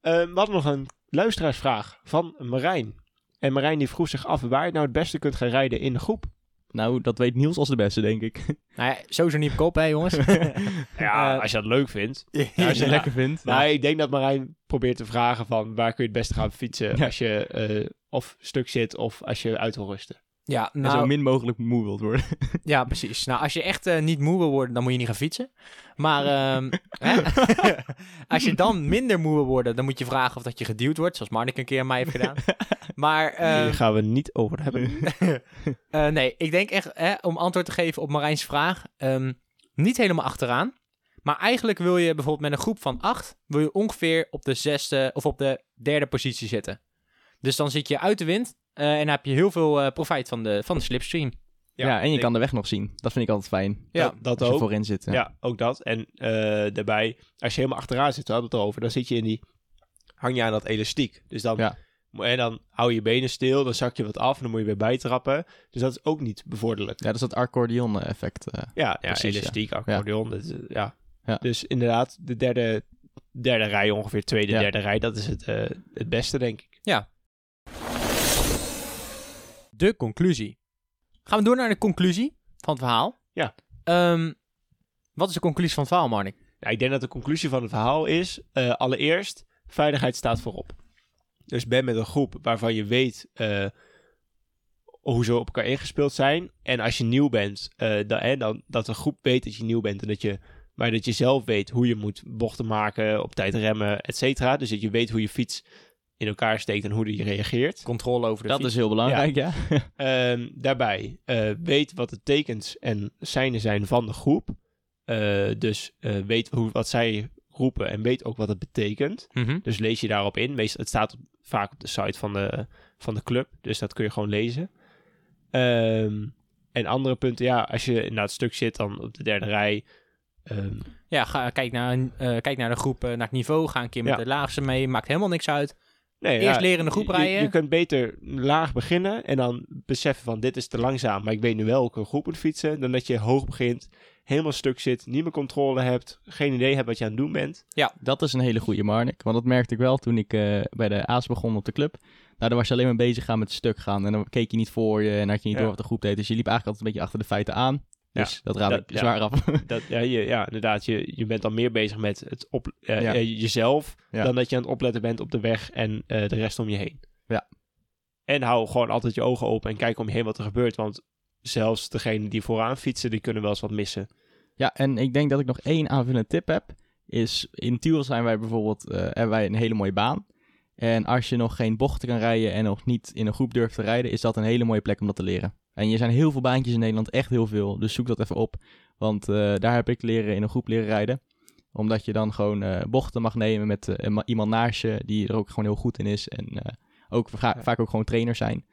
Eh, we hadden nog een luisteraarsvraag van Marijn. En Marijn die vroeg zich af waar je nou het beste kunt gaan rijden in de groep. Nou, dat weet Niels als de beste, denk ik. Nou ja, sowieso niet op kop, hè, jongens. Ja, Eh, als je dat leuk vindt. als je het Ja. lekker vindt. Maar ik denk dat Marijn probeert te vragen van waar kun je het beste gaan fietsen Ja. als je eh, of stuk zit of als je uit wil rusten. Ja, En zo nou, min mogelijk moe wilt worden. ja, precies. Nou, als je echt eh, niet moe wil worden, dan moet je niet gaan fietsen. Maar ehm, hè? als je dan minder moe wil worden, dan moet je vragen of dat je geduwd wordt. Zoals Marnik een keer aan mij heeft gedaan. Maar ehm, Hier gaan we niet over hebben. eh, nee, ik denk echt, hè, om antwoord te geven op Marijn's vraag, ehm, niet helemaal achteraan. Maar eigenlijk wil je bijvoorbeeld met een groep van acht, wil je ongeveer op de zesde of op de derde positie zitten. Dus dan zit je uit de wind en dan heb je heel veel eh, profijt van de, van de slipstream. Ja, en je ik- kan de weg nog zien. Dat vind ik altijd fijn. Ja, dat, dat Als je ook. voorin zit. Ja. Ja, ook dat. En eh, daarbij, als je helemaal achteraan zit, we hadden het erover, dan zit je in die, hang je aan dat elastiek. Dus dan, Ja. en dan hou je je benen stil, dan zak je wat af en dan moet je weer bijtrappen. Dus dat is ook niet bevorderlijk. Ja, dat is dat accordeon-effect. eh. Ja, ja Precies, ja. elastiek, accordeon. dat is, ja. Ja. Dus inderdaad, de derde, derde rij ongeveer, tweede, Ja. derde rij, dat is het, eh, het beste, denk ik. De conclusie. Gaan we door naar de conclusie van het verhaal? Ja. Ehm, wat is de conclusie van het verhaal, Marnik? Nou, ik denk dat de conclusie van het verhaal is, eh, allereerst, veiligheid staat voorop. Dus ben met een groep waarvan je weet eh, hoe ze op elkaar ingespeeld zijn. En als je nieuw bent, eh, dan, hè, dan, dat de groep weet dat je nieuw bent en dat je, maar dat je zelf weet hoe je moet bochten maken, op tijd remmen, et cetera. Dus dat je weet hoe je fiets in elkaar steekt en hoe die reageert. Controle over de Dat fiets. is heel belangrijk, ja. Ehm, daarbij eh, weet wat de tekens en seinen zijn van de groep. Eh, dus eh, weet hoe, wat zij roepen en weet ook wat het betekent. Mhm. Dus lees je daarop in. Meestal, het staat op- vaak op de site van de, van de club, dus dat kun je gewoon lezen. Ehm, en andere punten, ja, als je in dat stuk zit, dan op de derde rij. ehm, Ja, ga, kijk, naar, eh, kijk naar de groep, naar het niveau. Ga een keer met Ja. de laagste mee. Maakt helemaal niks uit. Nee, Eerst ja, leren in de groep je- rijden. Je, kunt beter laag beginnen en dan beseffen van dit is te langzaam, maar ik weet nu wel welke groep moet fietsen, dan dat je hoog begint, helemaal stuk zit, niet meer controle hebt, geen idee hebt wat je aan het doen bent. Dat is een hele goede Marnik. Want dat merkte ik wel toen ik eh, bij de Aas begon op de club. Nou, dan was je alleen maar bezig gaan met het stuk gaan. En dan keek je niet voor je en had je niet Ja. door wat de groep deed. Dus je liep eigenlijk altijd een beetje achter de feiten aan. Dus dat raad ik zwaar af. Dat, ja, je, ja, inderdaad, je, je bent dan meer bezig met het op, eh, eh, jezelf dan dat je aan het opletten bent op de weg en eh, de rest om je heen. Ja. En hou gewoon altijd je ogen open en kijk om je heen wat er gebeurt, want zelfs degenen die vooraan fietsen, die kunnen wel eens wat missen. Ja, en ik denk dat ik nog één aanvullende tip heb. Is in Tiel zijn wij bijvoorbeeld, hebben wij een hele mooie baan. En als je nog geen bochten kan rijden en nog niet in een groep durft te rijden, is dat een hele mooie plek om dat te leren. En er zijn heel veel baantjes in Nederland, echt heel veel. Dus zoek dat even op. Want eh, daar heb ik leren in een groep leren rijden. Omdat je dan gewoon eh, bochten mag nemen met eh, ma- iemand naast je die er ook gewoon heel goed in is. En ook va- vaak ook gewoon trainers zijn.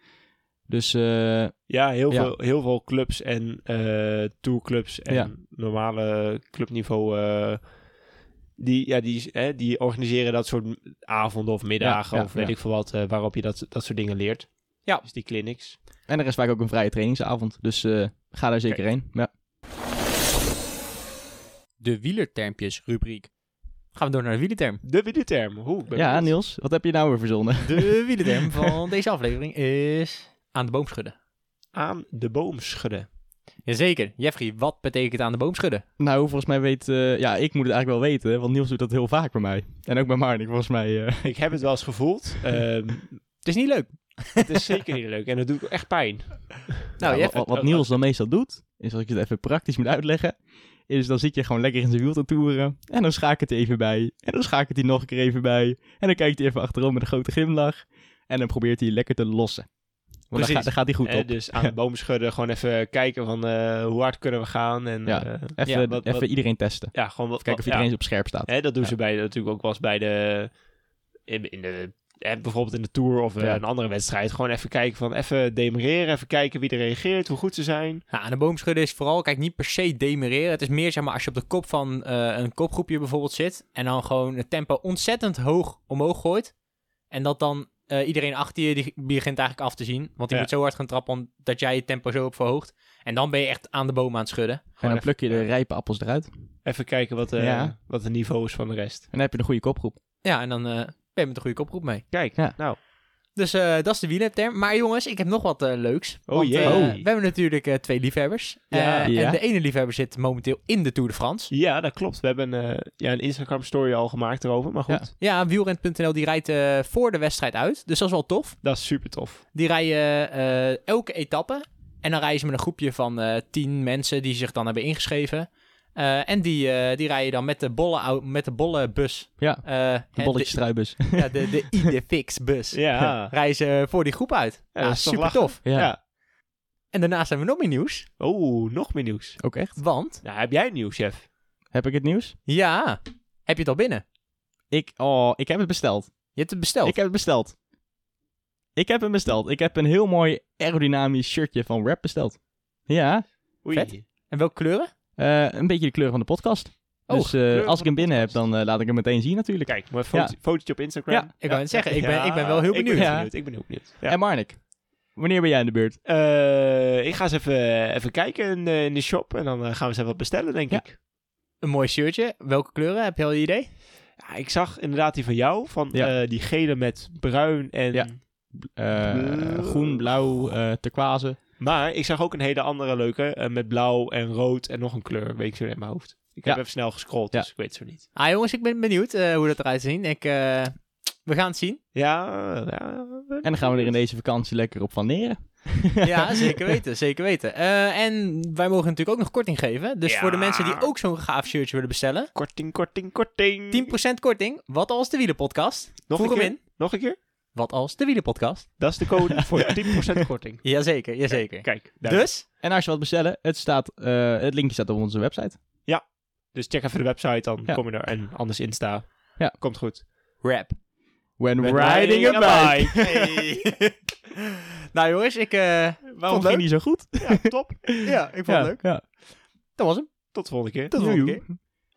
Dus Ja, heel, Ja. Veel, heel veel clubs en tourclubs en Ja. normale clubniveau, die, ja, die, eh, die organiseren dat soort avonden of middagen Ja, ja, of weet ja. ik veel wat, waarop je dat, dat soort dingen leert. Ja. Dus die clinics. en er is vaak ook een vrije trainingsavond. Dus eh, ga daar zeker heen. Ja. De wielertermpjes rubriek. gaan we door naar de wielenterm. De wielerterm. Hoe? Ja, benieuwd. Niels, wat heb je nou weer verzonnen? De wielenterm van deze aflevering is aan de boom schudden. Aan de boom schudden. Jazeker. Jeffrey, wat betekent aan de boom schudden? Nou, volgens mij weet... eh, ja, ik moet het eigenlijk wel weten, want Niels doet dat heel vaak bij mij. En ook bij Marnik, volgens mij. eh. Ik heb het wel eens gevoeld. Ehm, Het is niet leuk. Het is zeker niet leuk en het doet ook echt pijn. Nou, Ja, wat, wat Niels dan meestal doet, is als ik het even praktisch moet uitleggen, is dan zit je gewoon lekker in zijn wiel te toeren. En dan schakelt hij even bij. En dan schakelt hij nog een keer even bij. En dan kijkt hij even achterom met een grote glimlach. En dan probeert hij lekker te lossen. Want dan, Precies. gaat- dan gaat hij goed Eh, op. dus aan de boom schudden, gewoon even kijken van eh, hoe hard kunnen we gaan. En, Ja. eh, Even, ja, wat- even wat- iedereen testen. ja, gewoon wat, Kijken of ja. iedereen op scherp staat. Hè, dat doen Ja. ze bij, natuurlijk ook wel eens bij de... In, in de bijvoorbeeld in de Tour of eh, Ja. een andere wedstrijd. Gewoon even kijken van, even demereren, even kijken wie er reageert, hoe goed ze zijn. Nou, aan de boom schudden is vooral, kijk, niet per se demereren. Het is meer, zeg maar, als je op de kop van eh, een kopgroepje bijvoorbeeld zit. En dan gewoon het tempo ontzettend hoog omhoog gooit. En dat dan eh, iedereen achter je, die begint eigenlijk af te zien. Want die Ja. moet zo hard gaan trappen dat jij je tempo zo op verhoogt. En dan ben je echt aan de boom aan het schudden. En dan even- pluk je de rijpe appels eruit. En Even kijken wat, eh Ja. wat het niveau is van de rest. dan heb je een goede kopgroep. Ja, en dan eh, ben je met een goede kopgroep mee. Kijk, Ja. nou. Dus eh, dat is de wielerterm. Maar jongens, ik heb nog wat eh, leuks. Oh Want, jee. eh, Oh. We hebben natuurlijk eh, twee liefhebbers. Ja. Ja. En de ene liefhebber zit momenteel in de Tour de France. Ja, dat klopt. We hebben eh, ja, een Instagram story al gemaakt erover, maar goed. Ja. Ja, wielrent.nl die rijdt eh, voor de wedstrijd uit. Dus dat is wel tof. Dat is super tof. Die rijden eh, elke etappe. En dan rijden ze met een groepje van eh tien mensen die zich dan hebben ingeschreven. Eh, en die, eh, die rijden dan met de bolle, met de bolle bus. Ja, Eh, de hè, bolletjes struibus. de, ja, de, de Idefix bus. Ja. Rijden ze voor die groep uit. Ja, super lachen? tof. Ja. Ja. En daarnaast hebben we nog meer nieuws. Oh, nog meer nieuws. Ook echt. Want, Nou, heb jij nieuws, chef? Heb ik het nieuws? ja, heb je het al binnen? Ik, oh, ik heb het besteld. Je hebt het besteld. Ik heb het besteld. Ik heb hem besteld. Ik heb een heel mooi aerodynamisch shirtje van Rap besteld. Ja, Oei. Vet. En welke kleuren? Eh, een beetje de kleur van de podcast. Oh, dus eh, als ik hem binnen heb, dan eh, laat ik hem meteen zien natuurlijk. Kijk, foto, fotootje op Instagram. Ja, ik wou net zeggen, ik ben- ik ben wel heel Ik ben benieuwd. heel Ja. benieuwd. Ik ben heel benieuwd. Ja. En Marnik, wanneer ben jij in de beurt? Eh, ik ga eens even, even kijken in de, in de shop en dan gaan we eens even wat bestellen, denk Ja. ik. Een mooi shirtje. Welke kleuren? Heb je al een idee? Ja, ik zag inderdaad die van jou, van Ja. eh, die gele met bruin en... Eh, groen, blauw, eh turquoise. Maar ik zag ook een hele andere leuke, eh, met blauw en rood en nog een kleur, weet ik zo in mijn hoofd. Ik heb Ja. even snel gescrolld, Ja. dus ik weet het zo niet. Ah jongens, ik ben benieuwd eh, hoe dat eruit ziet. Ik, eh, we gaan het zien. Ja, ja. En dan gaan we er in deze vakantie lekker op van neren. Ja, zeker weten, zeker weten. Eh, en wij mogen natuurlijk ook nog korting geven. Dus Ja. voor de mensen die ook zo'n gaaf shirtje willen bestellen, Korting, korting, korting. 10% korting. Wat als de wielenpodcast? Nog Voeg een hem keer? in. Nog een keer? Wat als de wielenpodcast? Dat is de code voor 10% korting. Jazeker, jazeker. Kijk, daar. Dus, En als je wat bestellen, het, staat, eh, het linkje staat op onze website. Dus check even de website, dan Ja. kom je er. En anders Insta. Ja. Komt goed. rap. When, When riding a bike. Hey. nou jongens, ik... eh, Waarom Vond leuk? die zo goed? Ja, top. ja, ik vond Ja, het leuk. ja. Dat was hem. Tot de volgende keer. Tot de volgende keer.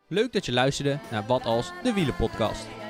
Leuk dat je luisterde naar Wat Als, de Wielenpodcast.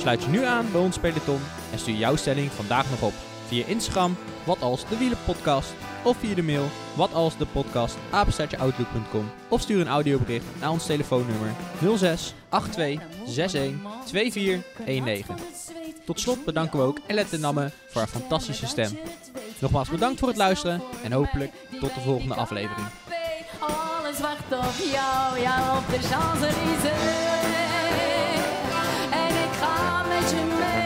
Sluit je nu aan bij ons peloton en stuur jouw stelling vandaag nog op. Via Instagram, wat als de wielenpodcast. Of via de mail, wat als de podcast. Of stuur een audiobericht naar ons telefoonnummer 06 82 61 2419. Tot slot bedanken we ook Elette Namme voor haar fantastische stem. Nogmaals bedankt voor het luisteren en hopelijk tot de volgende aflevering. Alles jou, op de. En ik ga met